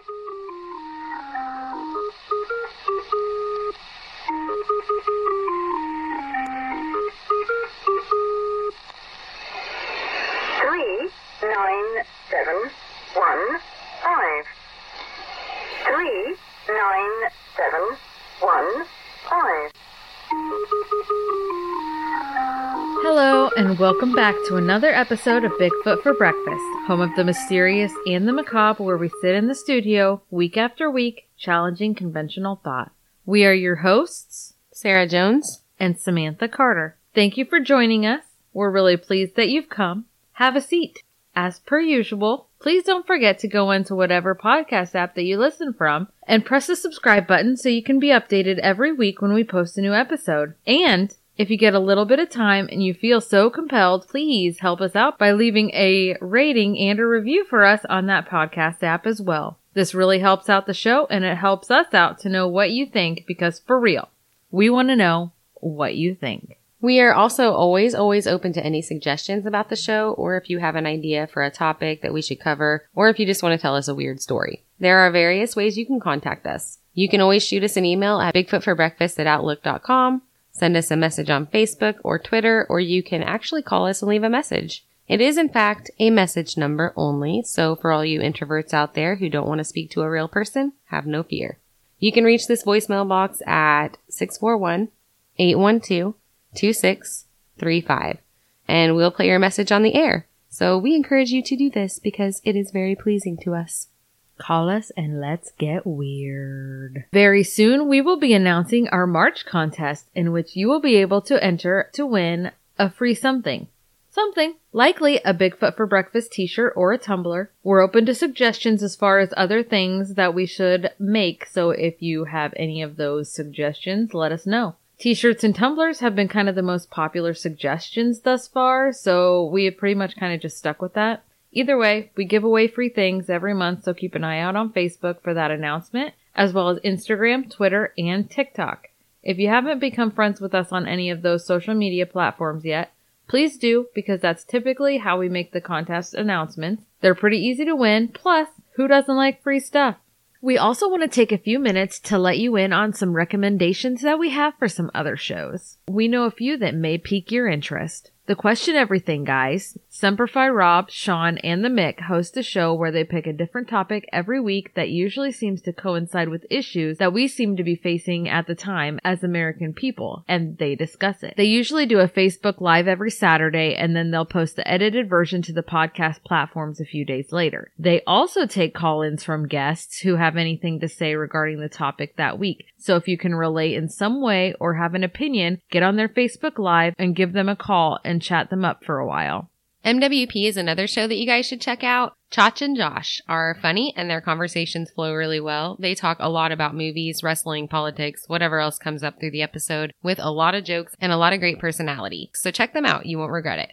thank you welcome back to another episode of Bigfoot for Breakfast, home of the mysterious and the macabre, where we sit in the studio week after week, challenging conventional thought. We are your hosts, Sarah Jones. and Samantha Carter. Thank you for joining us. We're really pleased that you've come. Have a seat. As per usual, please don't forget to go into whatever podcast app that you listen from and press the subscribe button so you can be updated every week when we post a new episode. And if you get a little bit of time and you feel so compelled, please help us out by leaving a rating and a review for us on that podcast app as well. This really helps out the show and it helps us out to know what you think because for real, we want to know what you think. We are also always, always open to any suggestions about the show, or if you have an idea for a topic that we should cover, or if you just want to tell us a weird story. There are various ways you can contact us. You can always shoot us an email at bigfootforbreakfast at outlook.com, send us a message on Facebook or Twitter, or you can actually call us and leave a message. It is, in fact, a message number only, so for all you introverts out there who don't want to speak to a real person, have no fear. You can reach this voicemail box at 641 812 2635 and we'll play your message on the air. So we encourage you to do this because it is very pleasing to us. Call us and let's get weird. Very soon, we will be announcing our March contest in which you will be able to enter to win a free something. Something, likely a Bigfoot for Breakfast t-shirt or a tumbler. We're open to suggestions as far as other things that we should make, so if you have any of those suggestions, let us know. T-shirts and tumblers have been kind of the most popular suggestions thus far, so we have pretty much kind of just stuck with that. Either way, we give away free things every month, so keep an eye out on Facebook for that announcement, as well as Instagram, Twitter, and TikTok. If you haven't become friends with us on any of those social media platforms yet, please do because that's typically how we make the contest announcements. They're pretty easy to win, plus, who doesn't like free stuff? We also want to take a few minutes to let you in on some recommendations that we have for some other shows. We know a few that may pique your interest. The Question Everything guys, Semperfi Rob, Sean, and the Mick host a show where they pick a different topic every week that usually seems to coincide with issues that we seem to be facing at the time as American people, and they discuss it. They usually do a Facebook Live every Saturday, and then they'll post the edited version to the podcast platforms a few days later. They also take call-ins from guests who have anything to say regarding the topic that week. So if you can relate in some way or have an opinion, get on their Facebook Live and give them a call and chat them up for a while. MWP is another show that you guys should check out. Chach and Josh are funny and their conversations flow really well. They talk a lot about movies, wrestling, politics, whatever else comes up through the episode with a lot of jokes and a lot of great personality. So check them out. You won't regret it.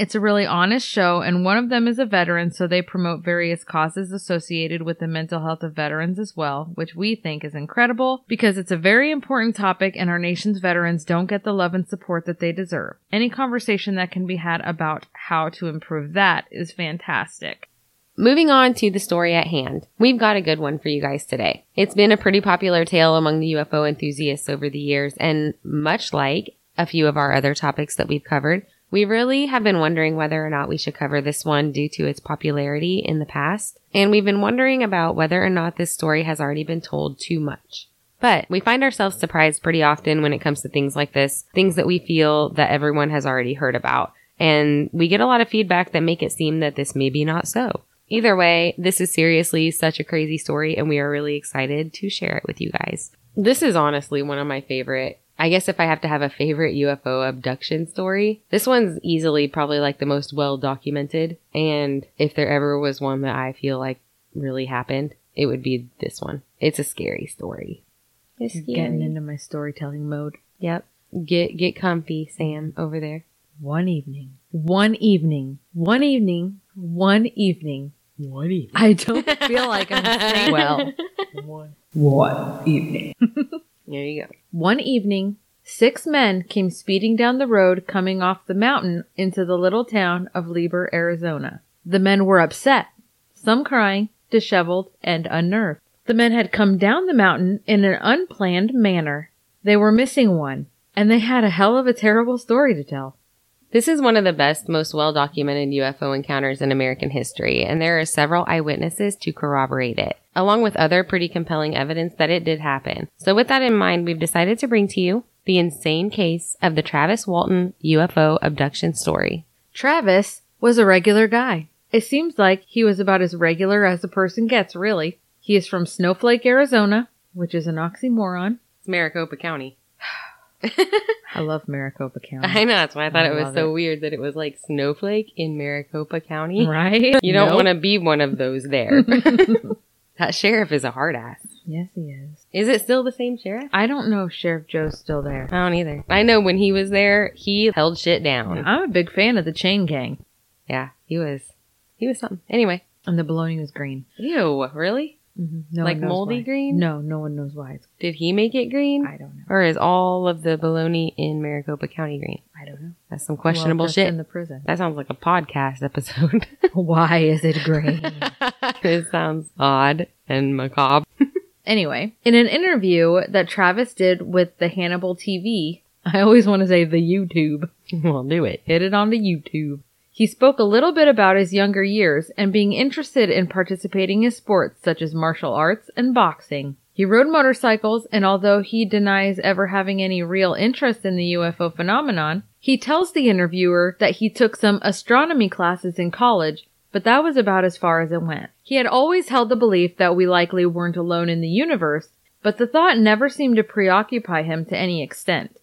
It's a really honest show, and one of them is a veteran, so they promote various causes associated with the mental health of veterans as well, which we think is incredible because it's a very important topic and our nation's veterans don't get the love and support that they deserve. Any conversation that can be had about how to improve that is fantastic. Moving on to the story at hand. We've got a good one for you guys today. It's been a pretty popular tale among the UFO enthusiasts over the years, and much like a few of our other topics that we've covered, we really have been wondering whether or not we should cover this one due to its popularity in the past, and we've been wondering about whether or not this story has already been told too much. But we find ourselves surprised pretty often when it comes to things like this, things that we feel that everyone has already heard about. And we get a lot of feedback that make it seem that this may be not so. Either way, this is seriously such a crazy story and we are really excited to share it with you guys. This is honestly one of my favorite I guess if I have to have a favorite UFO abduction story, this one's easily probably like the most well documented. And if there ever was one that I feel like really happened, it would be this one. It's a scary story. It's Getting into my storytelling mode. Yep. Get get comfy, Sam, over there. One evening, one evening, one evening, one evening. One evening. I don't feel like I'm saying well. One. One evening. There you go. One evening, six men came speeding down the road coming off the mountain into the little town of Heber, Arizona. The men were upset, some crying, disheveled, and unnerved. The men had come down the mountain in an unplanned manner. They were missing one, and they had a hell of a terrible story to tell. This is one of the best, most well documented UFO encounters in American history, and there are several eyewitnesses to corroborate it, along with other pretty compelling evidence that it did happen. So, with that in mind, we've decided to bring to you the insane case of the Travis Walton UFO abduction story. Travis was a regular guy. It seems like he was about as regular as a person gets, really. He is from Snowflake, Arizona, which is an oxymoron. It's Maricopa County. I love Maricopa County. I know, that's why I thought I it was so it. weird that it was like Snowflake in Maricopa County. Right? You don't Nope. want to be one of those there. that sheriff is a hard ass. Yes, he is. Is it still the same sheriff? I don't know if Sheriff Joe's still there. I don't either. I know when he was there, he held shit down. I'm a big fan of the chain gang. Yeah, he was. He was something. Anyway. And the bologna was green. Ew, really? Mm-hmm. No Like moldy why. green? No, no one knows why. It's, Did he make it green? I don't know. Or is all of the bologna in Maricopa County green? I don't know. That's some questionable Well, shit. in the prison. that sounds like a podcast episode. why is it green? it sounds odd and macabre. Anyway, in an interview that Travis did with the Hannibal TV, I always want to say the YouTube, we'll do it. hit it on the YouTube. He spoke a little bit about his younger years and being interested in participating in sports such as martial arts and boxing. He rode motorcycles, and although he denies ever having any real interest in the UFO phenomenon, he tells the interviewer that he took some astronomy classes in college, but that was about as far as it went. He had always held the belief that we likely weren't alone in the universe, but the thought never seemed to preoccupy him to any extent.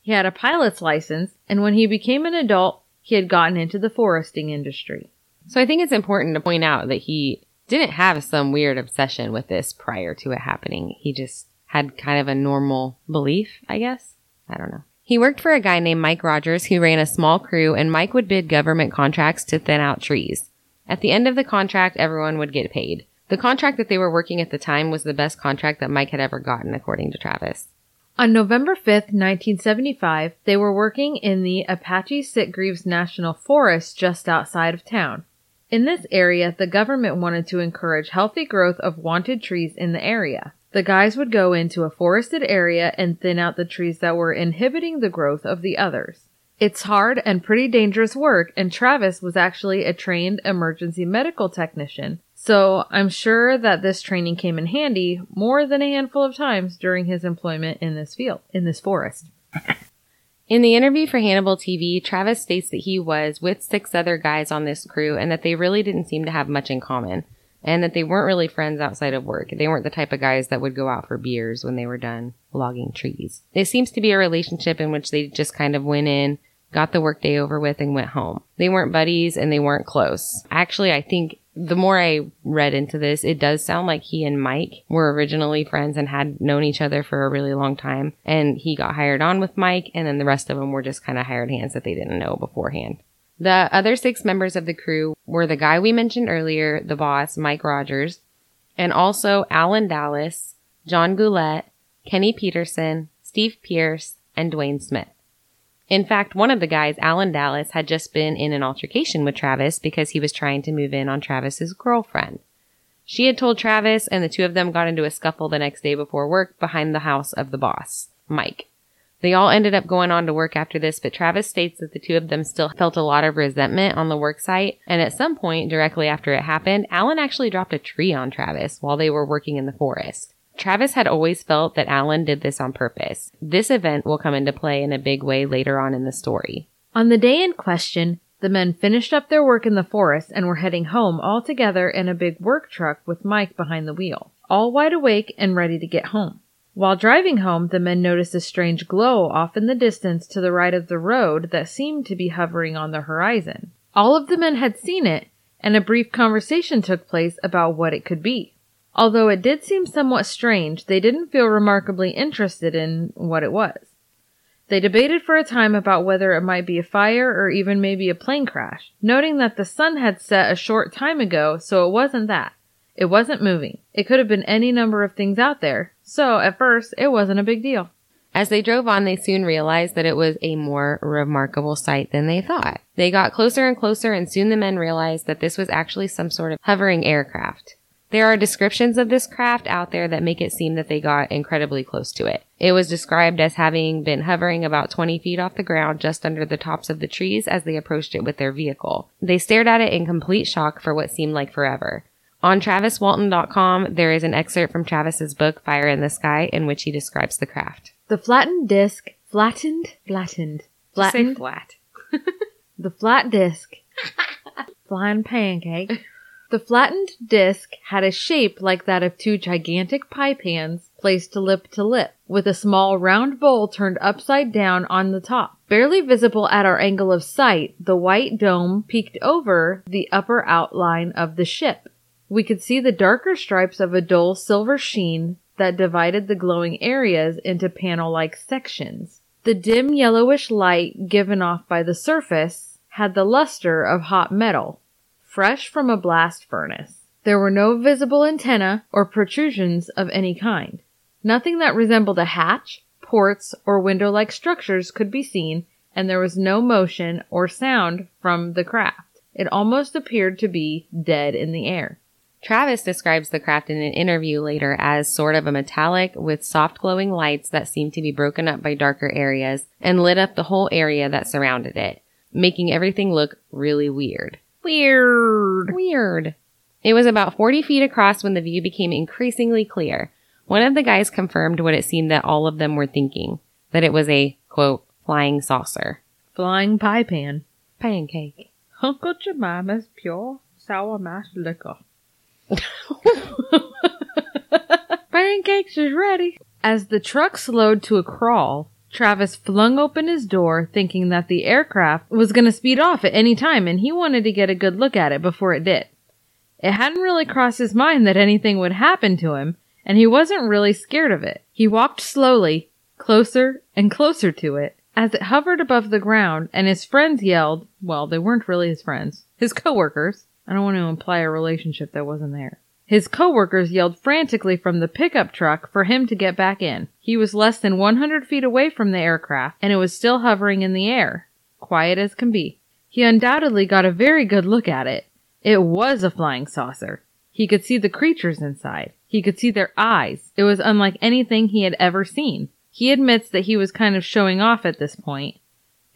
He had a pilot's license, and when he became an adult, he had gotten into the foresting industry. So I think it's important to point out that he didn't have some weird obsession with this prior to it happening. He just had kind of a normal belief, I guess. I don't know. He worked for a guy named Mike Rogers who ran a small crew and Mike would bid government contracts to thin out trees. At the end of the contract, everyone would get paid. The contract that they were working at the time was the best contract that Mike had ever gotten, according to Travis. On November 5th, 1975, they were working in the Apache Sitgreaves National Forest just outside of town. In this area, the government wanted to encourage healthy growth of wanted trees in the area. The guys would go into a forested area and thin out the trees that were inhibiting the growth of the others. It's hard and pretty dangerous work, and Travis was actually a trained emergency medical technician, so I'm sure that this training came in handy more than a handful of times during his employment in this field, in this forest. In the interview for Hannibal TV, Travis states that he was with six other guys on this crew and that they really didn't seem to have much in common and that they weren't really friends outside of work. They weren't the type of guys that would go out for beers when they were done logging trees. It seems to be a relationship in which they just kind of went in, got the workday over with and went home. They weren't buddies and they weren't close. Actually, I think the more I read into this, it does sound like he and Mike were originally friends and had known each other for a really long time. And he got hired on with Mike, and then the rest of them were just kind of hired hands that they didn't know beforehand. The other six members of the crew were the guy we mentioned earlier, the boss, Mike Rogers, and also Allen Dalis, John Goulette, Kenny Peterson, Steve Pierce, and Dwayne Smith. In fact, one of the guys, Allen Dalis, had just been in an altercation with Travis because he was trying to move in on Travis's girlfriend. She had told Travis, and the two of them got into a scuffle the next day before work behind the house of the boss, Mike. They all ended up going on to work after this, but Travis states that the two of them still felt a lot of resentment on the work site, and at some point, directly after it happened, Allen actually dropped a tree on Travis while they were working in the forest. Travis had always felt that Allen did this on purpose. This event will come into play in a big way later on in the story. On the day in question, the men finished up their work in the forest and were heading home all together in a big work truck with Mike behind the wheel, all wide awake and ready to get home. While driving home, the men noticed a strange glow off in the distance to the right of the road that seemed to be hovering on the horizon. All of the men had seen it, and a brief conversation took place about what it could be. Although it did seem somewhat strange, they didn't feel remarkably interested in what it was. They debated for a time about whether it might be a fire or even maybe a plane crash, noting that the sun had set a short time ago, so it wasn't that. It wasn't moving. It could have been any number of things out there, so at first it wasn't a big deal. As they drove on, they soon realized that it was a more remarkable sight than they thought. They got closer and closer, and soon the men realized that this was actually some sort of hovering aircraft. There are descriptions of this craft out there that make it seem that they got incredibly close to it. It was described as having been hovering about 20 feet off the ground just under the tops of the trees as they approached it with their vehicle. They stared at it in complete shock for what seemed like forever. On traviswalton.com, there is an excerpt from Travis's book, Fire in the Sky, in which he describes the craft. The flattened disc, flattened, flattened, flattened, flat. the flat disc, flying pancake. The flattened disc had a shape like that of two gigantic pie pans placed lip to lip, with a small round bowl turned upside down on the top. Barely visible at our angle of sight, the white dome peeked over the upper outline of the ship. We could see the darker stripes of a dull silver sheen that divided the glowing areas into panel-like sections. The dim yellowish light given off by the surface had the luster of hot metal, fresh from a blast furnace. There were no visible antennae or protrusions of any kind. Nothing that resembled a hatch, ports, or window-like structures could be seen, and there was no motion or sound from the craft. It almost appeared to be dead in the air. Travis describes the craft in an interview later as sort of a metallic with soft glowing lights that seemed to be broken up by darker areas and lit up the whole area that surrounded it, making everything look really weird. Weird. Weird. It was about 40 feet across when the view became increasingly clear. One of the guys confirmed what it seemed that all of them were thinking, that it was a, quote, flying saucer. Flying pie pan. Pancake. Uncle Jemima's pure sour mash liquor. Pancakes is ready. As the truck slowed to a crawl, Travis flung open his door, thinking that the aircraft was going to speed off at any time and he wanted to get a good look at it before it did. It hadn't really crossed his mind that anything would happen to him, and he wasn't really scared of it. He walked slowly, closer and closer to it, as it hovered above the ground, and his friends yelled, well, they weren't really his friends, his coworkers. I don't want to imply a relationship that wasn't there. His coworkers yelled frantically from the pickup truck for him to get back in. He was less than 100 feet away from the aircraft, and it was still hovering in the air, quiet as can be. He undoubtedly got a very good look at it. It was a flying saucer. He could see the creatures inside. He could see their eyes. It was unlike anything he had ever seen. He admits that he was kind of showing off at this point.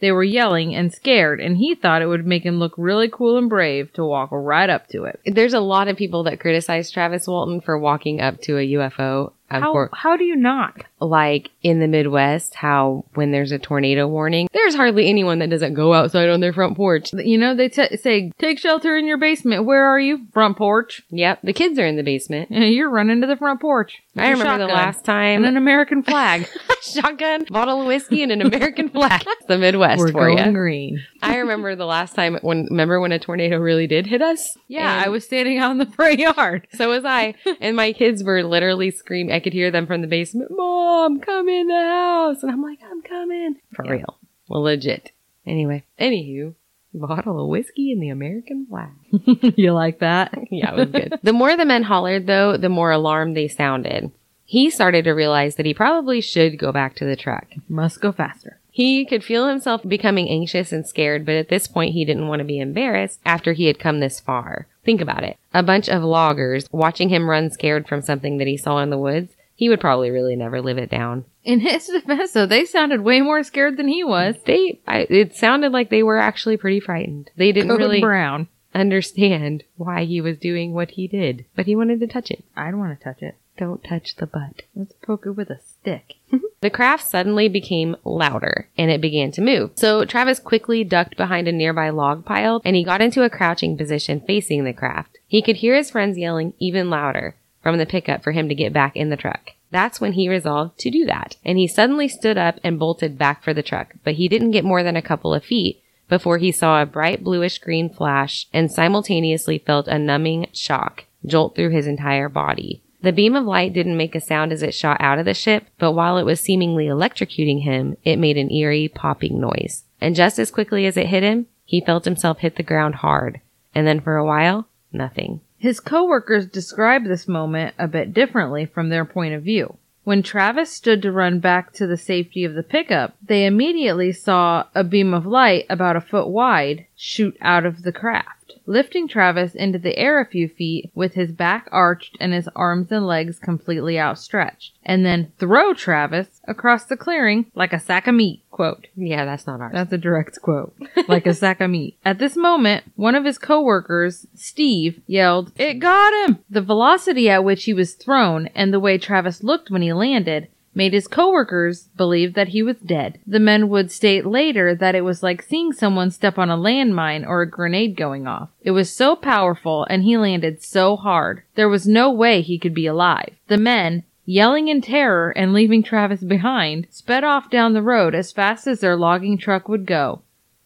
They were yelling and scared, and he thought it would make him look really cool and brave to walk right up to it. There's a lot of people that criticize Travis Walton for walking up to a UFO. um, How, for- how do you not? Like in the Midwest, how when there's a tornado warning, there's hardly anyone that doesn't go outside on their front porch. You know, they t- say, take shelter in your basement. Where are you? Front porch. Yep, the kids are in the basement. You're running to the front porch. I remember the last time And an American flag. shotgun, bottle of whiskey, and an American flag. That's the Midwest We're for going you. green. I remember the last time when remember when a tornado really did hit us? Yeah, And I was standing out in the front yard. So was I. And my kids were literally screaming. I could hear them from the basement, Mom, Oh, come in the house. And I'm like, I'm coming. For Yeah. real. Well, legit. Anyway, anywho, bottle of whiskey and the American flag. you like that? yeah, it was good. the more the men hollered, though, the more alarmed they sounded. He started to realize that he probably should go back to the truck. Must go faster. He could feel himself becoming anxious and scared, but at this point he didn't want to be embarrassed after he had come this far. Think about it. A bunch of loggers watching him run scared from something that he saw in the woods. He would probably really never live it down. In his defense, though, they sounded way more scared than he was. They, I, it sounded like they were actually pretty frightened. They didn't Code really brown. understand why he was doing what he did, but he wanted to touch it. I don't want to touch it. Don't touch the butt. Let's poke it with a stick. The craft suddenly became louder and it began to move. So Travis quickly ducked behind a nearby log pile and he got into a crouching position facing the craft. He could hear his friends yelling even louder from the pickup for him to get back in the truck. That's when he resolved to do that. And he suddenly stood up and bolted back for the truck, but he didn't get more than a couple of feet before he saw a bright bluish green flash and simultaneously felt a numbing shock jolt through his entire body. The beam of light didn't make a sound as it shot out of the ship, but while it was seemingly electrocuting him, it made an eerie popping noise. And just as quickly as it hit him, he felt himself hit the ground hard. And then for a while, nothing. His coworkers describe this moment a bit differently from their point of view. When Travis stood to run back to the safety of the pickup, they immediately saw a beam of light about a foot wide shoot out of the craft lifting Travis into the air a few feet with his back arched and his arms and legs completely outstretched, and then throw Travis across the clearing like a sack of meat. Quote. Yeah, that's not ours. That's a direct quote. Like a sack of meat. At this moment, one of his coworkers, Steve, yelled, It got him! The velocity at which he was thrown and the way Travis looked when he landed made his coworkers believe that he was dead. The men would state later that it was like seeing someone step on a landmine or a grenade going off. It was so powerful and he landed so hard. There was no way he could be alive. The men, yelling in terror and leaving Travis behind, sped off down the road as fast as their logging truck would go.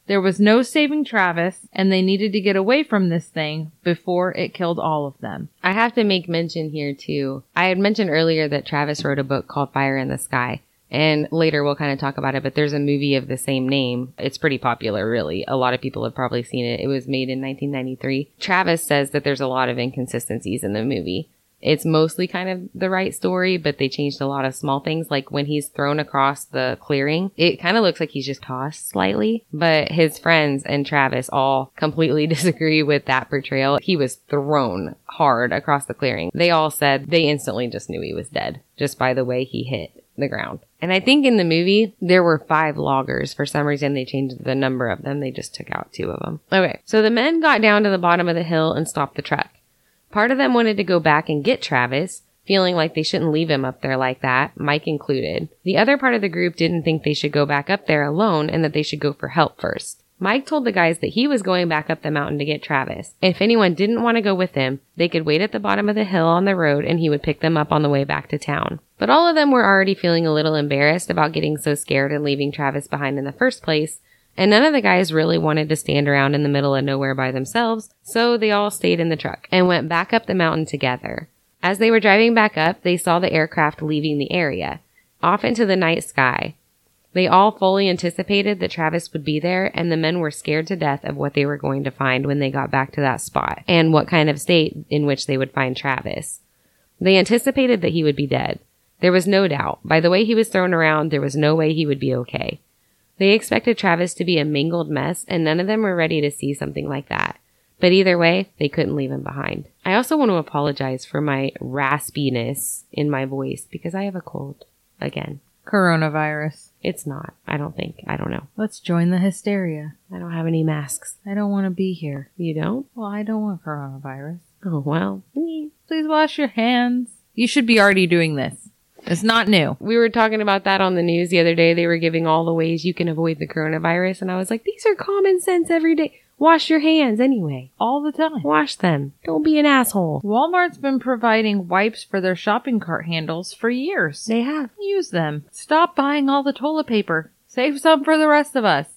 There was no saving Travis, and they needed to get away from this thing before it killed all of them. I have to make mention here too. I had mentioned earlier that Travis wrote a book called Fire in the Sky. And later we'll kind of talk about it, but there's a movie of the same name. It's pretty popular, really. A lot of people have probably seen it. It was made in 1993. Travis says that there's a lot of inconsistencies in the movie. It's mostly kind of the right story, but they changed a lot of small things. Like when he's thrown across the clearing, it kind of looks like he's just tossed slightly, but his friends and Travis all completely disagree with that portrayal. He was thrown hard across the clearing. They all said they instantly just knew he was dead just by the way he hit the ground. And I think in the movie, there were five loggers. For some reason, they changed the number of them. They just took out two of them. Okay. So the men got down to the bottom of the hill and stopped the truck. Part of them wanted to go back and get Travis, feeling like they shouldn't leave him up there like that, Mike included. The other part of the group didn't think they should go back up there alone and that they should go for help first. Mike told the guys that he was going back up the mountain to get Travis. If anyone didn't want to go with him, they could wait at the bottom of the hill on the road and he would pick them up on the way back to town. But all of them were already feeling a little embarrassed about getting so scared and leaving Travis behind in the first place, and none of the guys really wanted to stand around in the middle of nowhere by themselves, so they all stayed in the truck and went back up the mountain together. As they were driving back up, they saw the aircraft leaving the area, off into the night sky. They all fully anticipated that Travis would be there, and the men were scared to death of what they were going to find when they got back to that spot and what kind of state in which they would find Travis. They anticipated that he would be dead. There was no doubt. By the way he was thrown around, there was no way he would be okay. They expected Travis to be a mangled mess, and none of them were ready to see something like that. But either way, they couldn't leave him behind. I also want to apologize for my raspiness in my voice because I have a cold again. Coronavirus. It's not. I don't think. I don't know. Let's join the hysteria. I don't have any masks. I don't want to be here. You don't? Well, I don't want coronavirus. Oh, well. Please wash your hands. You should be already doing this. It's not new. We were talking about that on the news the other day. They were giving all the ways you can avoid the coronavirus. And I was like, these are common sense every day. Wash your hands anyway. All the time. Wash them. Don't be an asshole. Walmart's been providing wipes for their shopping cart handles for years. They have. Use them. Stop buying all the toilet paper. Save some for the rest of us.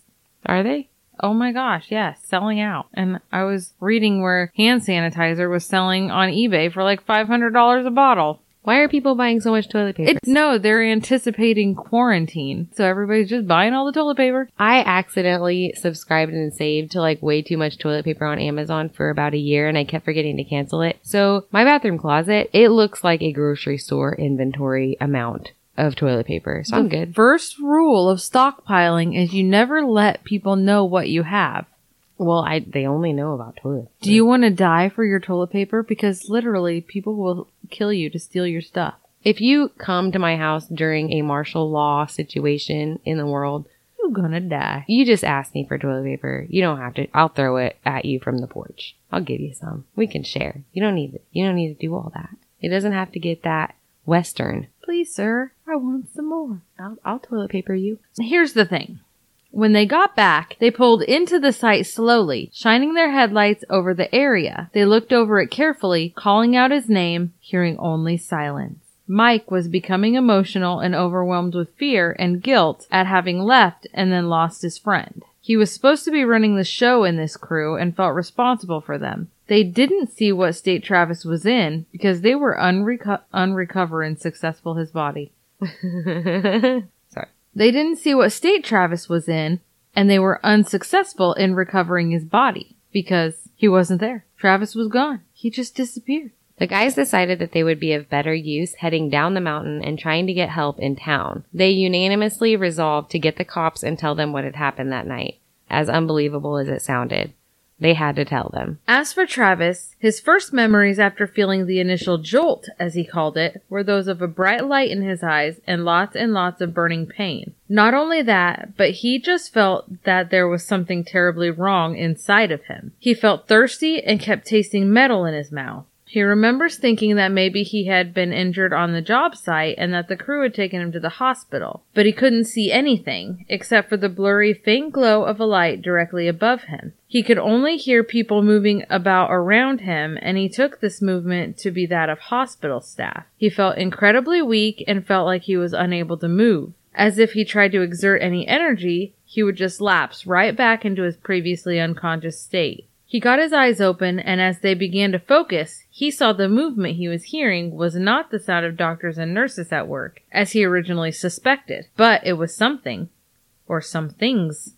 Are they? Oh my gosh, yes, selling out. And I was reading where hand sanitizer was selling on eBay for like $500 a bottle. Why are people buying so much toilet paper? It, no, they're anticipating quarantine. So everybody's just buying all the toilet paper. I accidentally subscribed and saved to like way too much toilet paper on Amazon for about a year and I kept forgetting to cancel it. So my bathroom closet, it looks like a grocery store inventory amount of toilet paper. So I'm good. First rule of stockpiling is you never let people know what you have. Well, I they only know about toilet. paper. Do you want to die for your toilet paper? Because literally, people will kill you to steal your stuff. If you come to my house during a martial law situation in the world, You're gonna die. you just ask me for toilet paper. You don't have to. I'll throw it at you from the porch. I'll give you some. We can share. You don't need it. You don't need to do all that. It doesn't have to get that western. Please, sir, I want some more. I'll, I'll toilet paper you. Here's the thing. When they got back, they pulled into the site slowly, shining their headlights over the area. They looked over it carefully, calling out his name, hearing only silence. Mike was becoming emotional and overwhelmed with fear and guilt at having left and then lost his friend. He was supposed to be running the show in this crew and felt responsible for them. They didn't see what state Travis was in because they were unreco- unrecovering successful his body. They didn't see what state Travis was in and they were unsuccessful in recovering his body because he wasn't there. Travis was gone. He just disappeared. The guys decided that they would be of better use heading down the mountain and trying to get help in town. They unanimously resolved to get the cops and tell them what had happened that night. As unbelievable as it sounded, they had to tell them. As for Travis, his first memories after feeling the initial jolt, as he called it, were those of a bright light in his eyes and lots and lots of burning pain. Not only that, but he just felt that there was something terribly wrong inside of him. He felt thirsty and kept tasting metal in his mouth. He remembers thinking that maybe he had been injured on the job site and that the crew had taken him to the hospital, but he couldn't see anything except for the blurry faint glow of a light directly above him. He could only hear people moving about around him and he took this movement to be that of hospital staff. He felt incredibly weak and felt like he was unable to move. As if he tried to exert any energy, he would just lapse right back into his previously unconscious state. He got his eyes open, and as they began to focus, he saw the movement he was hearing was not the sound of doctors and nurses at work, as he originally suspected, but it was something, or some things,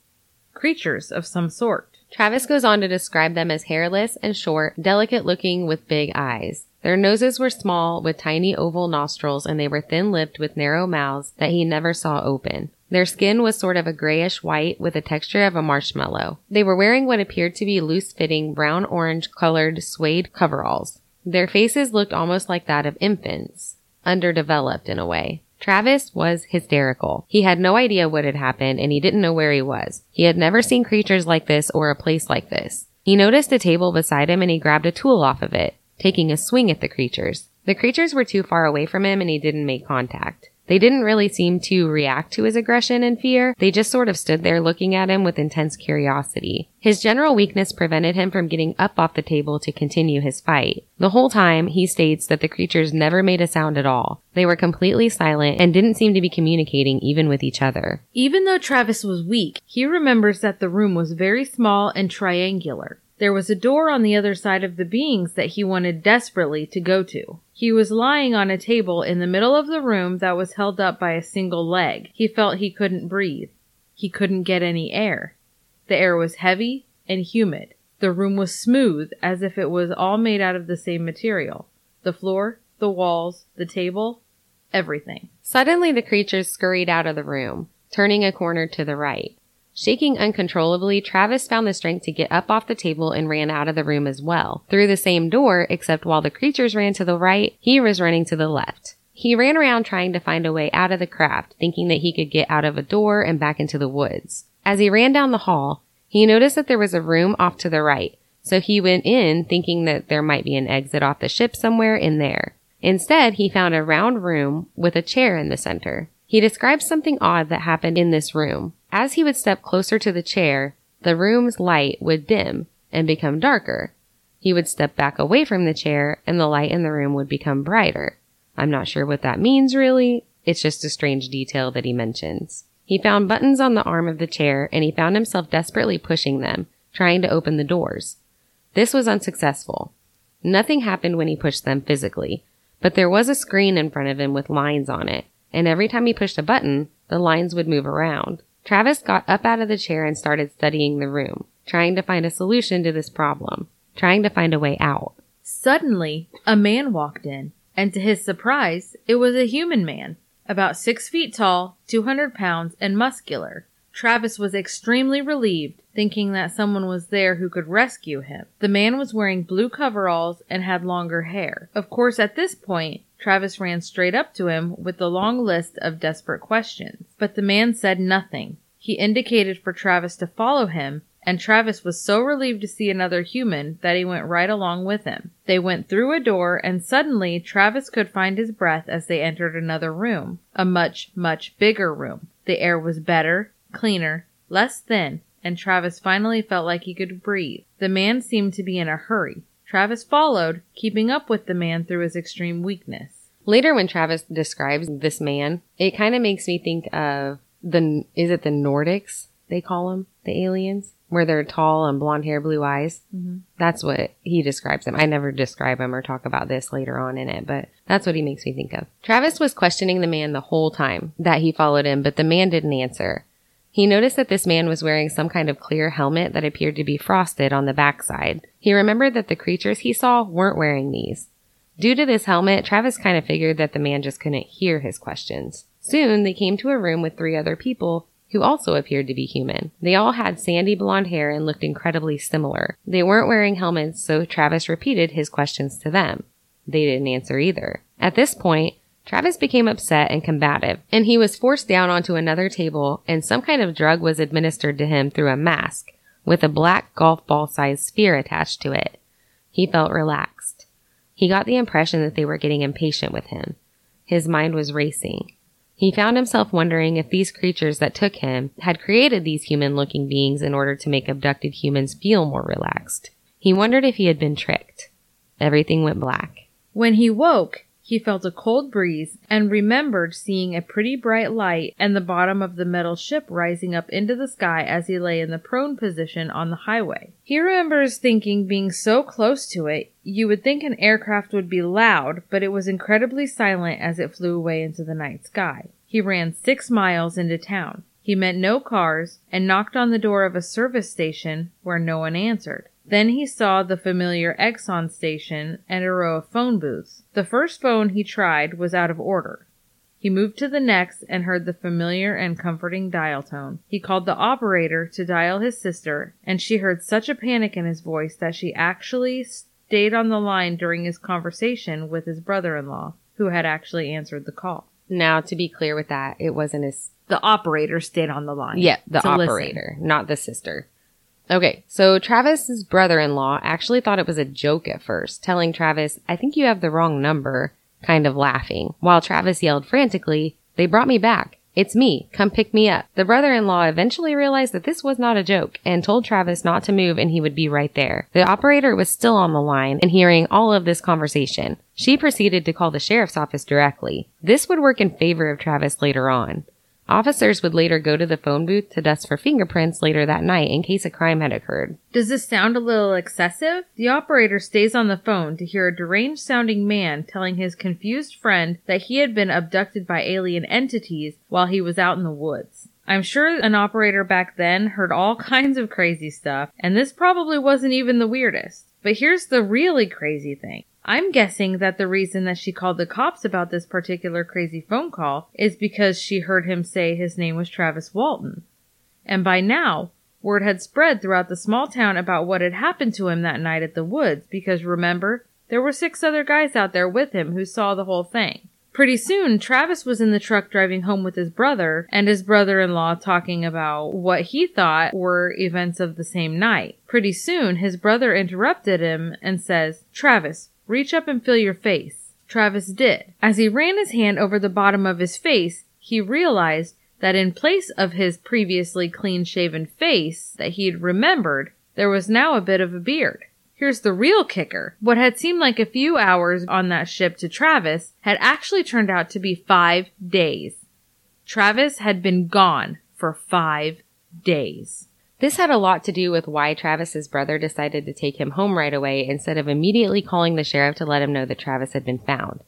creatures of some sort. Travis goes on to describe them as hairless and short, delicate looking with big eyes. Their noses were small with tiny oval nostrils and they were thin lipped with narrow mouths that he never saw open. Their skin was sort of a grayish white with the texture of a marshmallow. They were wearing what appeared to be loose fitting brown orange colored suede coveralls. Their faces looked almost like that of infants, underdeveloped in a way. Travis was hysterical. He had no idea what had happened and he didn't know where he was. He had never seen creatures like this or a place like this. He noticed a table beside him and he grabbed a tool off of it, taking a swing at the creatures. The creatures were too far away from him and he didn't make contact. They didn't really seem to react to his aggression and fear. They just sort of stood there looking at him with intense curiosity. His general weakness prevented him from getting up off the table to continue his fight. The whole time, he states that the creatures never made a sound at all. They were completely silent and didn't seem to be communicating even with each other. Even though Travis was weak, he remembers that the room was very small and triangular. There was a door on the other side of the beings that he wanted desperately to go to. He was lying on a table in the middle of the room that was held up by a single leg. He felt he couldn't breathe. He couldn't get any air. The air was heavy and humid. The room was smooth as if it was all made out of the same material. The floor, the walls, the table, everything. Suddenly the creatures scurried out of the room, turning a corner to the right. Shaking uncontrollably, Travis found the strength to get up off the table and ran out of the room as well, through the same door, except while the creatures ran to the right, he was running to the left. He ran around trying to find a way out of the craft, thinking that he could get out of a door and back into the woods. As he ran down the hall, he noticed that there was a room off to the right, so he went in thinking that there might be an exit off the ship somewhere in there. Instead, he found a round room with a chair in the center. He describes something odd that happened in this room. As he would step closer to the chair, the room's light would dim and become darker. He would step back away from the chair and the light in the room would become brighter. I'm not sure what that means really. It's just a strange detail that he mentions. He found buttons on the arm of the chair and he found himself desperately pushing them, trying to open the doors. This was unsuccessful. Nothing happened when he pushed them physically, but there was a screen in front of him with lines on it, and every time he pushed a button, the lines would move around. Travis got up out of the chair and started studying the room, trying to find a solution to this problem, trying to find a way out. Suddenly, a man walked in, and to his surprise, it was a human man, about six feet tall, 200 pounds, and muscular. Travis was extremely relieved, thinking that someone was there who could rescue him. The man was wearing blue coveralls and had longer hair. Of course, at this point, Travis ran straight up to him with the long list of desperate questions. But the man said nothing. He indicated for Travis to follow him, and Travis was so relieved to see another human that he went right along with him. They went through a door, and suddenly Travis could find his breath as they entered another room. A much, much bigger room. The air was better, cleaner, less thin, and Travis finally felt like he could breathe. The man seemed to be in a hurry. Travis followed, keeping up with the man through his extreme weakness. Later, when Travis describes this man, it kind of makes me think of the, is it the Nordics? they call them, the aliens, where they're tall and blonde hair, blue eyes. Mm-hmm. That's what he describes them. I never describe him or talk about this later on in it, but that's what he makes me think of. Travis was questioning the man the whole time that he followed him, but the man didn't answer. He noticed that this man was wearing some kind of clear helmet that appeared to be frosted on the backside. He remembered that the creatures he saw weren't wearing these. Due to this helmet, Travis kind of figured that the man just couldn't hear his questions. Soon, they came to a room with three other people who also appeared to be human. They all had sandy blonde hair and looked incredibly similar. They weren't wearing helmets, so Travis repeated his questions to them. They didn't answer either. At this point, Travis became upset and combative, and he was forced down onto another table, and some kind of drug was administered to him through a mask with a black golf ball sized sphere attached to it. He felt relaxed. He got the impression that they were getting impatient with him. His mind was racing. He found himself wondering if these creatures that took him had created these human looking beings in order to make abducted humans feel more relaxed. He wondered if he had been tricked. Everything went black. When he woke, he felt a cold breeze and remembered seeing a pretty bright light and the bottom of the metal ship rising up into the sky as he lay in the prone position on the highway. He remembers thinking being so close to it, you would think an aircraft would be loud, but it was incredibly silent as it flew away into the night sky. He ran six miles into town. He met no cars and knocked on the door of a service station where no one answered. Then he saw the familiar Exxon station and a row of phone booths. The first phone he tried was out of order. He moved to the next and heard the familiar and comforting dial tone. He called the operator to dial his sister, and she heard such a panic in his voice that she actually stayed on the line during his conversation with his brother in law, who had actually answered the call. Now, to be clear with that, it wasn't his The operator stayed on the line. Yeah, the to listen. operator, not the sister. Okay, so Travis's brother-in-law actually thought it was a joke at first, telling Travis, I think you have the wrong number, kind of laughing. While Travis yelled frantically, they brought me back. It's me. Come pick me up. The brother-in-law eventually realized that this was not a joke and told Travis not to move and he would be right there. The operator was still on the line and hearing all of this conversation. She proceeded to call the sheriff's office directly. This would work in favor of Travis later on. Officers would later go to the phone booth to dust for fingerprints later that night in case a crime had occurred. Does this sound a little excessive? The operator stays on the phone to hear a deranged sounding man telling his confused friend that he had been abducted by alien entities while he was out in the woods. I'm sure an operator back then heard all kinds of crazy stuff, and this probably wasn't even the weirdest. But here's the really crazy thing. I'm guessing that the reason that she called the cops about this particular crazy phone call is because she heard him say his name was Travis Walton. And by now, word had spread throughout the small town about what had happened to him that night at the woods because remember, there were six other guys out there with him who saw the whole thing. Pretty soon, Travis was in the truck driving home with his brother and his brother-in-law talking about what he thought were events of the same night. Pretty soon, his brother interrupted him and says, Travis, reach up and feel your face. Travis did. As he ran his hand over the bottom of his face, he realized that in place of his previously clean shaven face that he'd remembered, there was now a bit of a beard. Here's the real kicker. What had seemed like a few hours on that ship to Travis had actually turned out to be five days. Travis had been gone for five days. This had a lot to do with why Travis's brother decided to take him home right away instead of immediately calling the sheriff to let him know that Travis had been found.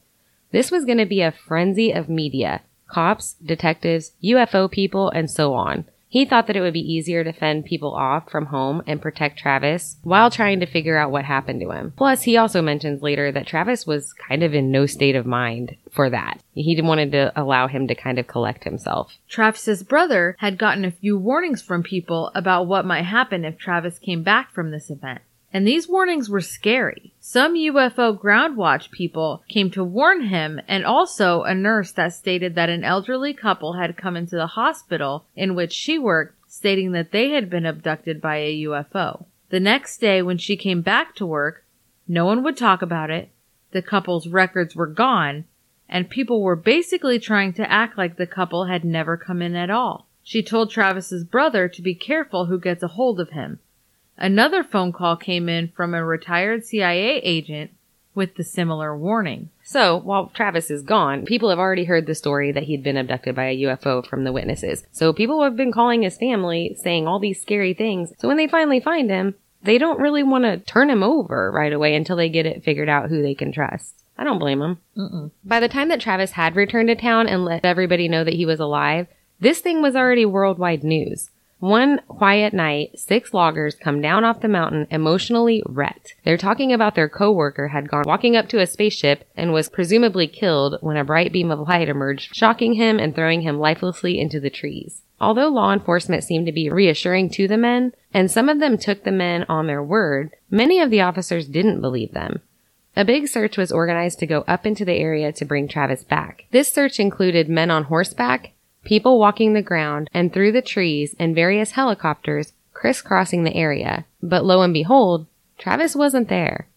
This was going to be a frenzy of media cops, detectives, UFO people, and so on. He thought that it would be easier to fend people off from home and protect Travis while trying to figure out what happened to him. Plus, he also mentions later that Travis was kind of in no state of mind for that. He wanted to allow him to kind of collect himself. Travis's brother had gotten a few warnings from people about what might happen if Travis came back from this event. And these warnings were scary. Some UFO ground watch people came to warn him and also a nurse that stated that an elderly couple had come into the hospital in which she worked stating that they had been abducted by a UFO. The next day when she came back to work, no one would talk about it. The couple's records were gone and people were basically trying to act like the couple had never come in at all. She told Travis's brother to be careful who gets a hold of him. Another phone call came in from a retired CIA agent with the similar warning. So, while Travis is gone, people have already heard the story that he'd been abducted by a UFO from the witnesses. So, people have been calling his family, saying all these scary things. So, when they finally find him, they don't really want to turn him over right away until they get it figured out who they can trust. I don't blame them. Mm-mm. By the time that Travis had returned to town and let everybody know that he was alive, this thing was already worldwide news. One quiet night, six loggers come down off the mountain emotionally wrecked. They're talking about their coworker had gone walking up to a spaceship and was presumably killed when a bright beam of light emerged, shocking him and throwing him lifelessly into the trees. Although law enforcement seemed to be reassuring to the men, and some of them took the men on their word, many of the officers didn't believe them. A big search was organized to go up into the area to bring Travis back. This search included men on horseback, people walking the ground and through the trees and various helicopters crisscrossing the area. But lo and behold, Travis wasn't there.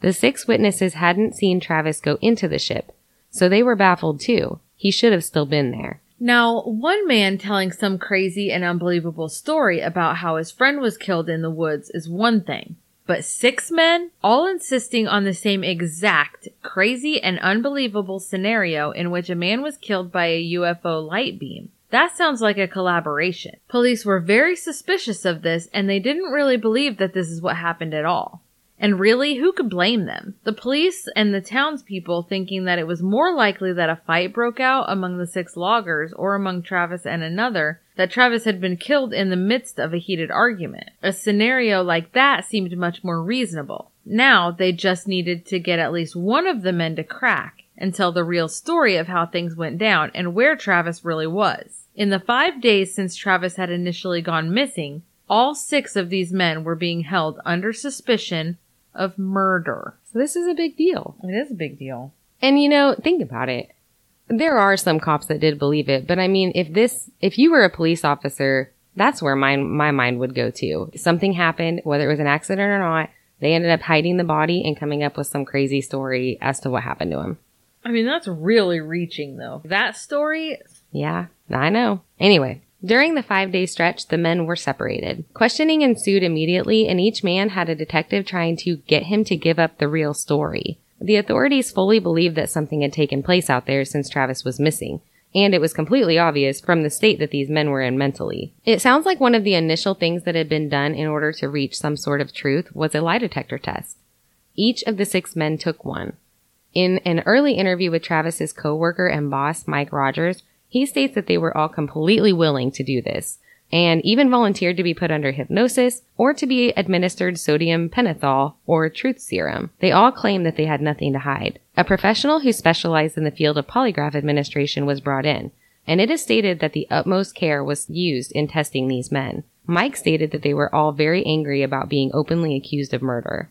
The six witnesses hadn't seen Travis go into the ship, so they were baffled too. He should have still been there. Now, one man telling some crazy and unbelievable story about how his friend was killed in the woods is one thing. But six men, all insisting on the same exact crazy and unbelievable scenario in which a man was killed by a UFO light beam. That sounds like a collaboration. Police were very suspicious of this and they didn't really believe that this is what happened at all. And really, who could blame them? The police and the townspeople thinking that it was more likely that a fight broke out among the six loggers or among Travis and another, that Travis had been killed in the midst of a heated argument. A scenario like that seemed much more reasonable. Now they just needed to get at least one of the men to crack and tell the real story of how things went down and where Travis really was. In the five days since Travis had initially gone missing, all six of these men were being held under suspicion of murder. So this is a big deal. It is a big deal. And you know, think about it. There are some cops that did believe it, but I mean, if this, if you were a police officer, that's where my, my mind would go to. Something happened, whether it was an accident or not, they ended up hiding the body and coming up with some crazy story as to what happened to him. I mean, that's really reaching though. That story, Yeah, I know. Anyway, during the five day stretch, the men were separated. Questioning ensued immediately, and each man had a detective trying to get him to give up the real story. The authorities fully believed that something had taken place out there since Travis was missing, and it was completely obvious from the state that these men were in mentally. It sounds like one of the initial things that had been done in order to reach some sort of truth was a lie detector test. Each of the six men took one. In an early interview with Travis's coworker and boss, Mike Rogers, he states that they were all completely willing to do this and even volunteered to be put under hypnosis or to be administered sodium pentothal or truth serum. They all claimed that they had nothing to hide. A professional who specialized in the field of polygraph administration was brought in, and it is stated that the utmost care was used in testing these men. Mike stated that they were all very angry about being openly accused of murder.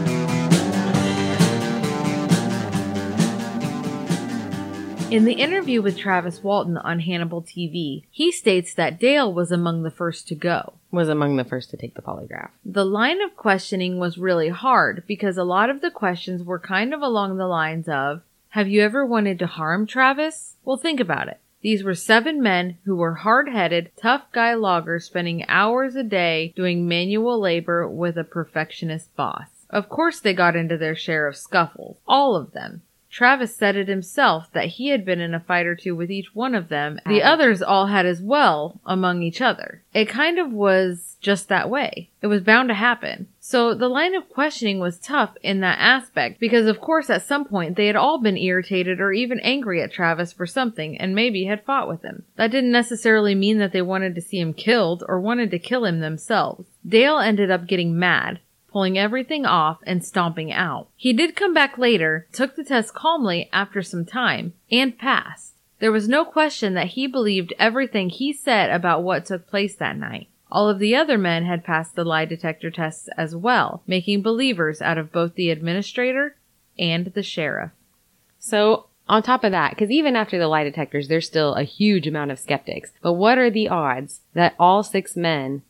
In the interview with Travis Walton on Hannibal TV, he states that Dale was among the first to go. Was among the first to take the polygraph. The line of questioning was really hard because a lot of the questions were kind of along the lines of, have you ever wanted to harm Travis? Well, think about it. These were seven men who were hard-headed, tough guy loggers spending hours a day doing manual labor with a perfectionist boss. Of course they got into their share of scuffles. All of them. Travis said it himself that he had been in a fight or two with each one of them. The others all had as well among each other. It kind of was just that way. It was bound to happen. So the line of questioning was tough in that aspect because of course at some point they had all been irritated or even angry at Travis for something and maybe had fought with him. That didn't necessarily mean that they wanted to see him killed or wanted to kill him themselves. Dale ended up getting mad pulling everything off and stomping out. He did come back later, took the test calmly after some time, and passed. There was no question that he believed everything he said about what took place that night. All of the other men had passed the lie detector tests as well, making believers out of both the administrator and the sheriff. So on top of that, because even after the lie detectors, there's still a huge amount of skeptics. But what are the odds that all six men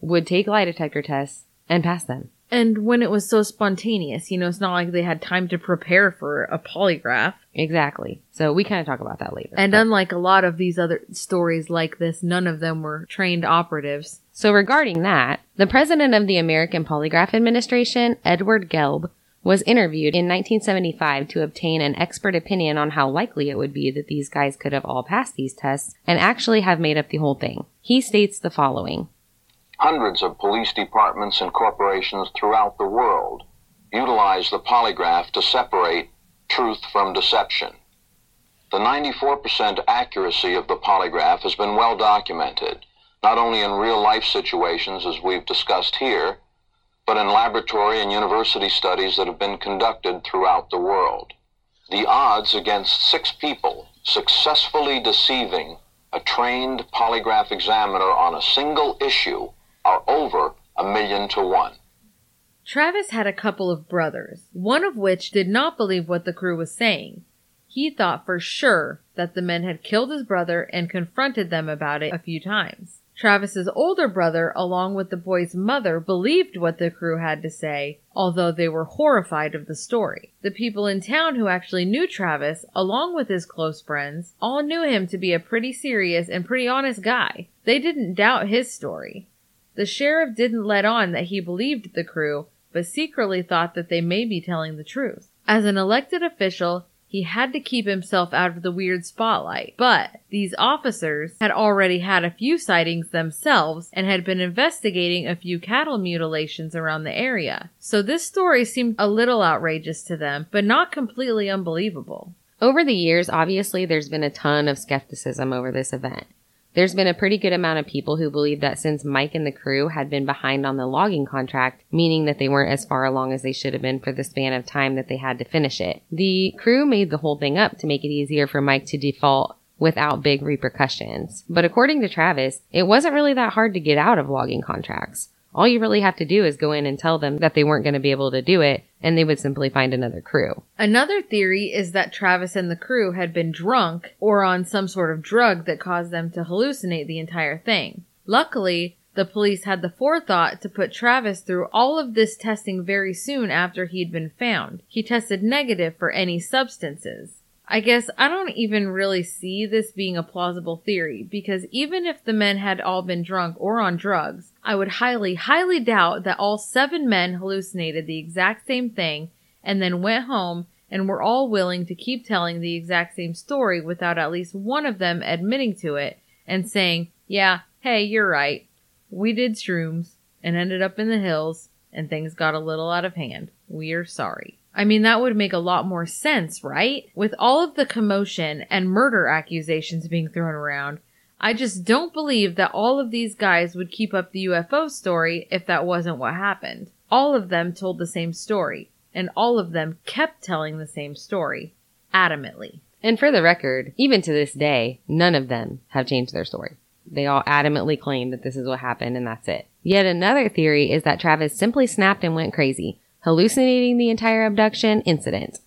would take lie detector tests and pass them? And when it was so spontaneous, you know, it's not like they had time to prepare for a polygraph. Exactly. So we kind of talk about that later. And But- unlike a lot of these other stories like this, none of them were trained operatives. So regarding that, the president of the American Polygraph Administration, Edward Gelb, was interviewed in 1975 to obtain an expert opinion on how likely it would be that these guys could have all passed these tests and actually have made up the whole thing. He states the following. Hundreds of police departments and corporations throughout the world utilize the polygraph to separate truth from deception. The 94% accuracy of the polygraph has been well documented, not only in real life situations as we've discussed here, but in laboratory and university studies that have been conducted throughout the world. The odds against six people successfully deceiving a trained polygraph examiner on a single issue are over a million to one. Travis had a couple of brothers, one of which did not believe what the crew was saying. He thought for sure that the men had killed his brother and confronted them about it a few times. Travis's older brother, along with the boy's mother, believed what the crew had to say, although they were horrified of the story. The people in town who actually knew Travis, along with his close friends, all knew him to be a pretty serious and pretty honest guy. They didn't doubt his story. The sheriff didn't let on that he believed the crew, but secretly thought that they may be telling the truth. As an elected official, he had to keep himself out of the weird spotlight. But these officers had already had a few sightings themselves and had been investigating a few cattle mutilations around the area. So this story seemed a little outrageous to them, but not completely unbelievable. Over the years, obviously, there's been a ton of skepticism over this event. There's been a pretty good amount of people who believe that since Mike and the crew had been behind on the logging contract, meaning that they weren't as far along as they should have been for the span of time that they had to finish it, the crew made the whole thing up to make it easier for Mike to default without big repercussions. But according to Travis, it wasn't really that hard to get out of logging contracts. All you really have to do is go in and tell them that they weren't going to be able to do it, and they would simply find another crew. Another theory is that Travis and the crew had been drunk or on some sort of drug that caused them to hallucinate the entire thing. Luckily, the police had the forethought to put Travis through all of this testing very soon after he'd been found. He tested negative for any substances. I guess I don't even really see this being a plausible theory because even if the men had all been drunk or on drugs, I would highly, highly doubt that all seven men hallucinated the exact same thing and then went home and were all willing to keep telling the exact same story without at least one of them admitting to it and saying, yeah, hey, you're right. We did shrooms and ended up in the hills and things got a little out of hand. We're sorry. I mean, that would make a lot more sense, right? With all of the commotion and murder accusations being thrown around, I just don't believe that all of these guys would keep up the UFO story if that wasn't what happened. All of them told the same story, and all of them kept telling the same story, adamantly. And for the record, even to this day, none of them have changed their story. They all adamantly claim that this is what happened and that's it. Yet another theory is that Travis simply snapped and went crazy, hallucinating the entire abduction incident.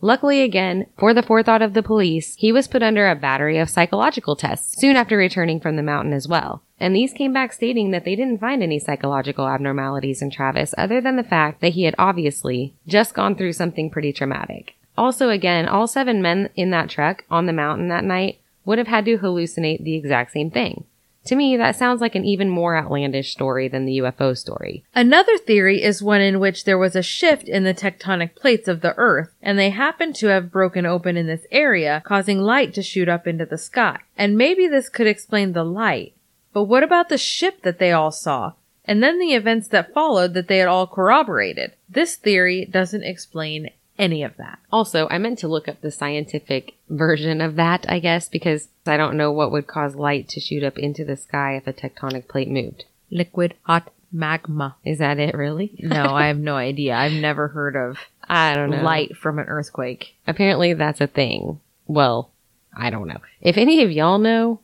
Luckily again, for the forethought of the police, he was put under a battery of psychological tests soon after returning from the mountain as well. And these came back stating that they didn't find any psychological abnormalities in Travis other than the fact that he had obviously just gone through something pretty traumatic. Also again, all seven men in that truck on the mountain that night would have had to hallucinate the exact same thing. To me, that sounds like an even more outlandish story than the UFO story. Another theory is one in which there was a shift in the tectonic plates of the Earth, and they happened to have broken open in this area, causing light to shoot up into the sky. And maybe this could explain the light. But what about the ship that they all saw? And then the events that followed that they had all corroborated? This theory doesn't explain any of that. Also, I meant to look up the scientific version of that, I guess, because I don't know what would cause light to shoot up into the sky if a tectonic plate moved. Liquid hot magma. Is that it really? No, I have no idea. I've never heard of I don't know. light from an earthquake. Apparently that's a thing. Well, I don't know. If any of y'all know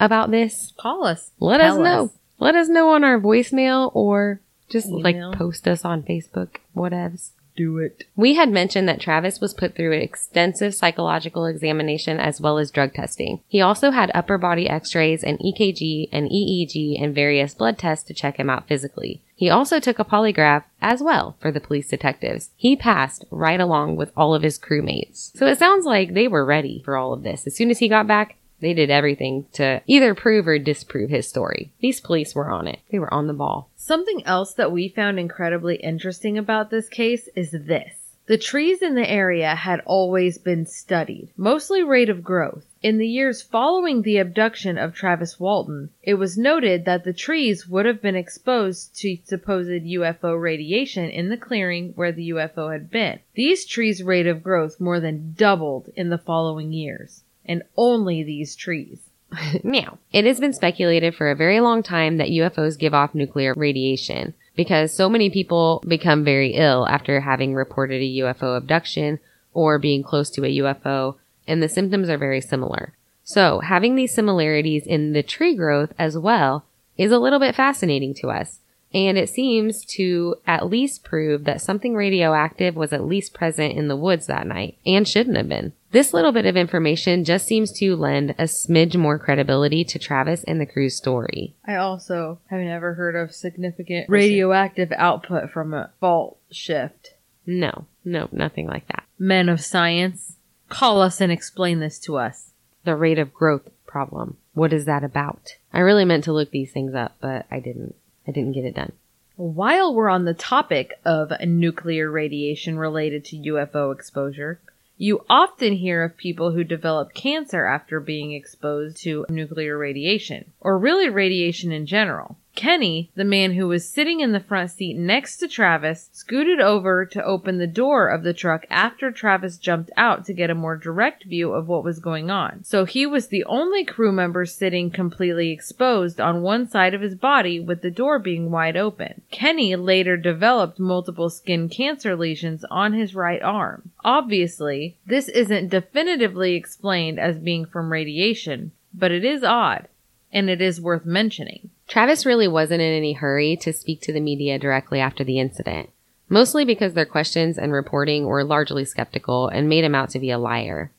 about this, Call us. let Tell us know. Let us know on our voicemail or just Email. like post us on Facebook, whatevs. Do it. We had mentioned that Travis was put through an extensive psychological examination as well as drug testing. He also had upper body x-rays and EKG and EEG and various blood tests to check him out physically. He also took a polygraph as well for the police detectives. He passed right along with all of his crewmates. So it sounds like they were ready for all of this. As soon as he got back, they did everything to either prove or disprove his story. These police were on it. They were on the ball. Something else that we found incredibly interesting about this case is this. The trees in the area had always been studied, mostly rate of growth. In the years following the abduction of Travis Walton, it was noted that the trees would have been exposed to supposed UFO radiation in the clearing where the UFO had been. These trees' rate of growth more than doubled in the following years. And only these trees. Now, it has been speculated for a very long time that UFOs give off nuclear radiation because so many people become very ill after having reported a UFO abduction or being close to a UFO, and the symptoms are very similar. So, having these similarities in the tree growth as well is a little bit fascinating to us. And it seems to at least prove that something radioactive was at least present in the woods that night and shouldn't have been. This little bit of information just seems to lend a smidge more credibility to Travis and the crew's story. I also have never heard of significant radioactive output from a fault shift. No, no, nothing like that. Men of science, call us and explain this to us. The rate of growth problem. What is that about? I really meant to look these things up, but I didn't. I didn't get it done. While we're on the topic of nuclear radiation related to UFO exposure, you often hear of people who develop cancer after being exposed to nuclear radiation, or really radiation in general. Kenny, the man who was sitting in the front seat next to Travis, scooted over to open the door of the truck after Travis jumped out to get a more direct view of what was going on. So he was the only crew member sitting completely exposed on one side of his body with the door being wide open. Kenny later developed multiple skin cancer lesions on his right arm. Obviously, this isn't definitively explained as being from radiation, but it is odd, and it is worth mentioning. Travis really wasn't in any hurry to speak to the media directly after the incident, mostly because their questions and reporting were largely skeptical and made him out to be a liar.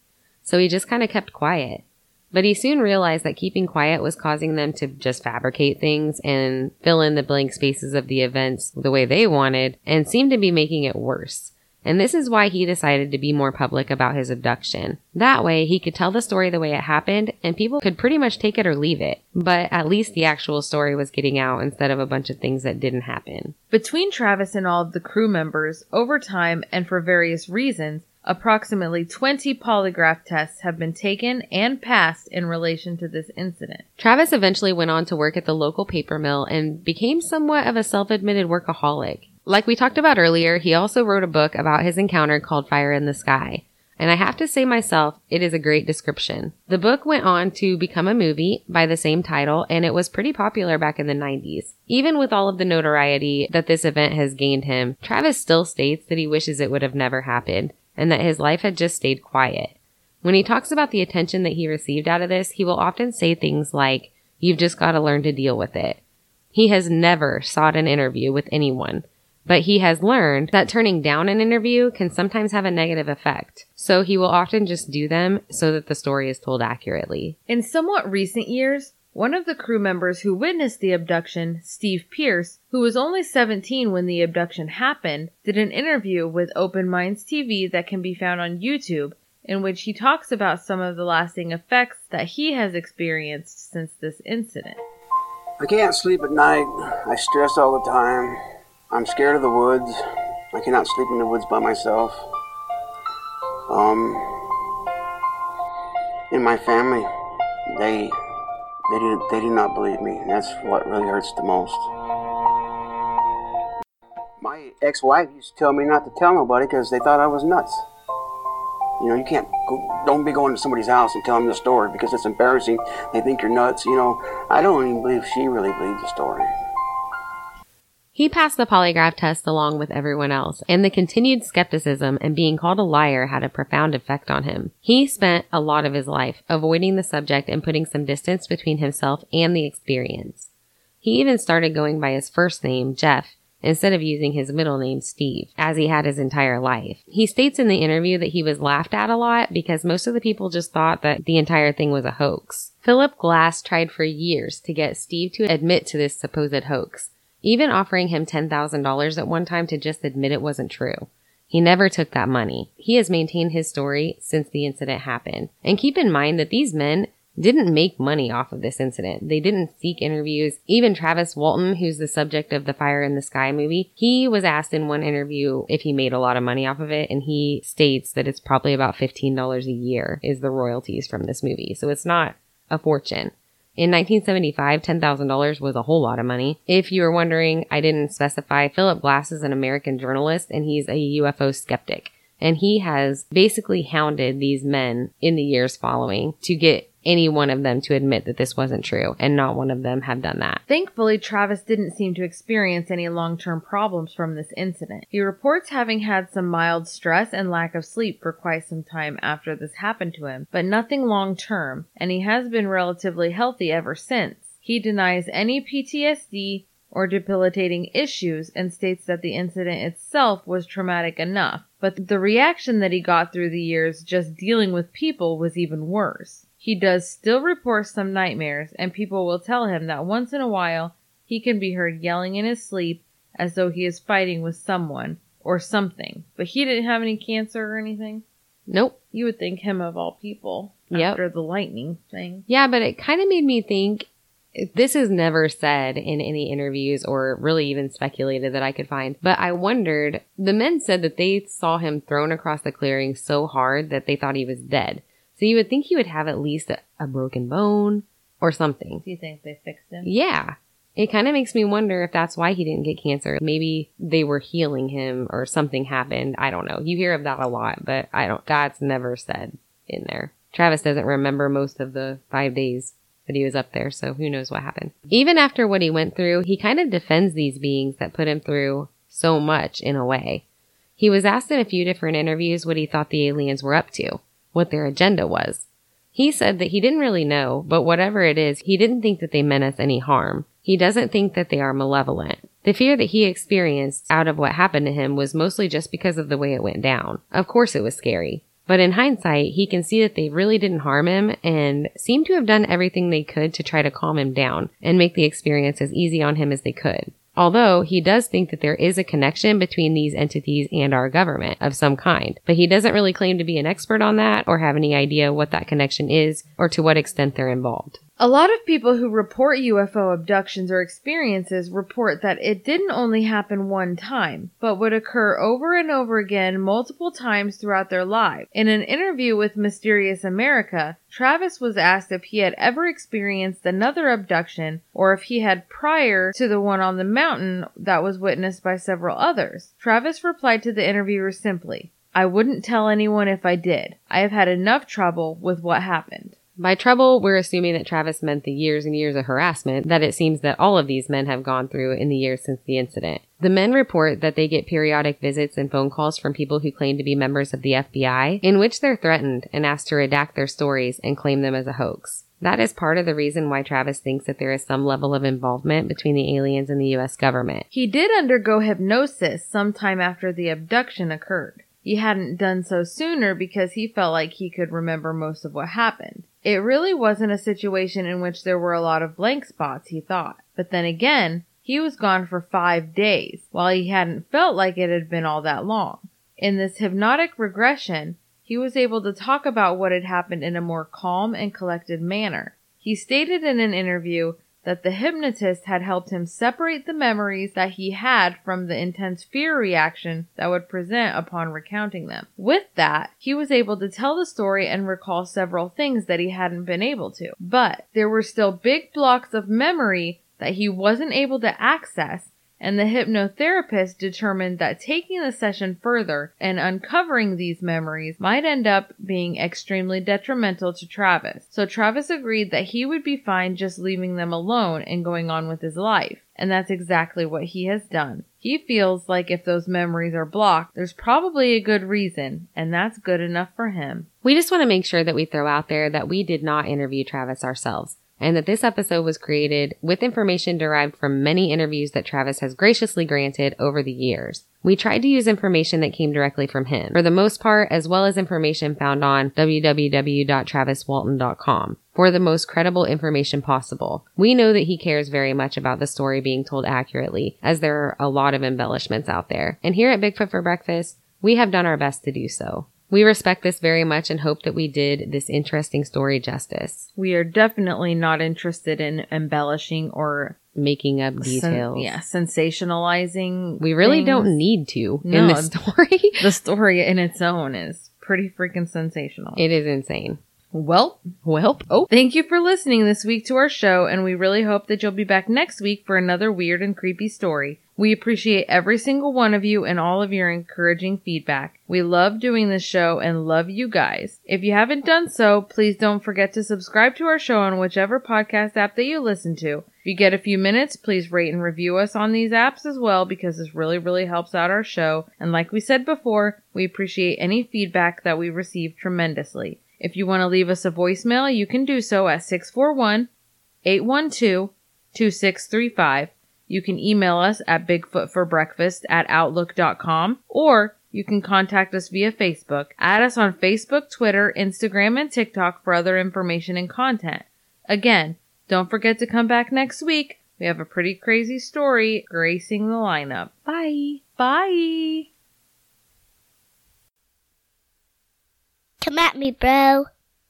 So he just kind of kept quiet. But he soon realized that keeping quiet was causing them to just fabricate things and fill in the blank spaces of the events the way they wanted and seemed to be making it worse. And this is why he decided to be more public about his abduction. That way he could tell the story the way it happened and people could pretty much take it or leave it. But at least the actual story was getting out instead of a bunch of things that didn't happen. Between Travis and all of the crew members, over time and for various reasons, approximately 20 polygraph tests have been taken and passed in relation to this incident. Travis eventually went on to work at the local paper mill and became somewhat of a self-admitted workaholic. Like we talked about earlier, he also wrote a book about his encounter called Fire in the Sky. And I have to say myself, it is a great description. The book went on to become a movie by the same title, and it was pretty popular back in the 90s. Even with all of the notoriety that this event has gained him, Travis still states that he wishes it would have never happened, and that his life had just stayed quiet. When he talks about the attention that he received out of this, he will often say things like, You've just got to learn to deal with it. He has never sought an interview with anyone but he has learned that turning down an interview can sometimes have a negative effect. So he will often just do them so that the story is told accurately. In somewhat recent years, one of the crew members who witnessed the abduction, Steve Pierce, who was only 17 when the abduction happened, did an interview with Open Minds TV that can be found on YouTube in which he talks about some of the lasting effects that he has experienced since this incident. I can't sleep at night. I stress all the time. I'm scared of the woods. I cannot sleep in the woods by myself. Um, in my family, they they do they do not believe me, that's what really hurts the most. My ex-wife used to tell me not to tell nobody because they thought I was nuts. You know, you can't go, don't be going to somebody's house and telling them the story because it's embarrassing. They think you're nuts. You know, I don't even believe she really believed the story. He passed the polygraph test along with everyone else, and the continued skepticism and being called a liar had a profound effect on him. He spent a lot of his life avoiding the subject and putting some distance between himself and the experience. He even started going by his first name, Jeff, instead of using his middle name, Steve, as he had his entire life. He states in the interview that he was laughed at a lot because most of the people just thought that the entire thing was a hoax. Philip Klass tried for years to get Steve to admit to this supposed hoax, even offering him $10,000 at one time to just admit it wasn't true. He never took that money. He has maintained his story since the incident happened. And keep in mind that these men didn't make money off of this incident. They didn't seek interviews. Even Travis Walton, who's the subject of the Fire in the Sky movie, he was asked in one interview if he made a lot of money off of it, and he states that it's probably about $15 a year is the royalties from this movie. So it's not a fortune. In 1975, $10,000 was a whole lot of money. If you were wondering, I didn't specify, Philip Klass is an American journalist and he's a UFO skeptic. And he has basically hounded these men in the years following to get any one of them to admit that this wasn't true, and not one of them have done that. Thankfully, Travis didn't seem to experience any long term problems from this incident. He reports having had some mild stress and lack of sleep for quite some time after this happened to him, but nothing long term, and he has been relatively healthy ever since. He denies any PTSD or debilitating issues and states that the incident itself was traumatic enough, but the reaction that he got through the years just dealing with people was even worse. He does still report some nightmares, and people will tell him that once in a while he can be heard yelling in his sleep as though he is fighting with someone or something. But he didn't have any cancer or anything. Nope. You would think him of all people Yep. after the lightning thing. Yeah, but it kind of made me think this is never said in any interviews or really even speculated that I could find. But I wondered, the men said that they saw him thrown across the clearing so hard that they thought he was dead. So you would think he would have at least a, a broken bone or something. Do you think they fixed him? Yeah. It kind of makes me wonder if that's why he didn't get cancer. Maybe they were healing him or something happened. I don't know. You hear of that a lot, but I don't, that's never said in there. Travis doesn't remember most of the five days that he was up there, so who knows what happened. Even after what he went through, he kind of defends these beings that put him through so much in a way. He was asked in a few different interviews what he thought the aliens were up to, what their agenda was. He said that he didn't really know, but whatever it is, he didn't think that they meant us any harm. He doesn't think that they are malevolent. The fear that he experienced out of what happened to him was mostly just because of the way it went down. Of course it was scary. But in hindsight, he can see that they really didn't harm him and seem to have done everything they could to try to calm him down and make the experience as easy on him as they could. Although he does think that there is a connection between these entities and our government of some kind, but he doesn't really claim to be an expert on that or have any idea what that connection is or to what extent they're involved. A lot of people who report UFO abductions or experiences report that it didn't only happen one time, but would occur over and over again multiple times throughout their lives. In an interview with Mysterious America, Travis was asked if he had ever experienced another abduction or if he had prior to the one on the mountain that was witnessed by several others. Travis replied to the interviewer simply, I wouldn't tell anyone if I did. I have had enough trouble with what happened. By trouble, we're assuming that Travis meant the years and years of harassment that it seems that all of these men have gone through in the years since the incident. The men report that they get periodic visits and phone calls from people who claim to be members of the FBI, in which they're threatened and asked to redact their stories and claim them as a hoax. That is part of the reason why Travis thinks that there is some level of involvement between the aliens and the US government. He did undergo hypnosis sometime after the abduction occurred. He hadn't done so sooner because he felt like he could remember most of what happened. It really wasn't a situation in which there were a lot of blank spots, he thought. But then again, he was gone for five days, while he hadn't felt like it had been all that long. In this hypnotic regression, he was able to talk about what had happened in a more calm and collected manner. He stated in an interview that the hypnotist had helped him separate the memories that he had from the intense fear reaction that would present upon recounting them. With that, he was able to tell the story and recall several things that he hadn't been able to. But there were still big blocks of memory that he wasn't able to access and the hypnotherapist determined that taking the session further and uncovering these memories might end up being extremely detrimental to Travis. So Travis agreed that he would be fine just leaving them alone and going on with his life. And that's exactly what he has done. He feels like if those memories are blocked, there's probably a good reason, and that's good enough for him. We just want to make sure that we throw out there that we did not interview Travis ourselves. And that this episode was created with information derived from many interviews that Travis has graciously granted over the years. We tried to use information that came directly from him, for the most part, as well as information found on www.traviswalton.com for the most credible information possible. We know that he cares very much about the story being told accurately, as there are a lot of embellishments out there. And here at Bigfoot for Breakfast, we have done our best to do so. We respect this very much and hope that we did this interesting story justice, We are definitely not interested in embellishing or making up sen- details. yeah, sensationalizing. We really things. don't need to in No. this story. The story in its own is pretty freaking sensational. it is insane. well, Welp. Oh, Thank you for listening this week to our show, and we really hope that you'll be back next week for another weird and creepy story. We appreciate every single one of you and all of your encouraging feedback. We love doing this show and love you guys. If you haven't done so, please don't forget to subscribe to our show on whichever podcast app that you listen to. If you get a few minutes, please rate and review us on these apps as well because this really, really helps out our show. And like we said before, we appreciate any feedback that we receive tremendously. If you want to leave us a voicemail, you can do so at 641 812 2635. You can email us at bigfootforbreakfast at outlook.com or you can contact us via Facebook. Add us on Facebook, Twitter, Instagram, and TikTok for other information and content. Again, don't forget to come back next week. We have a pretty crazy story gracing the lineup. bye. Bye! Come at me, bro.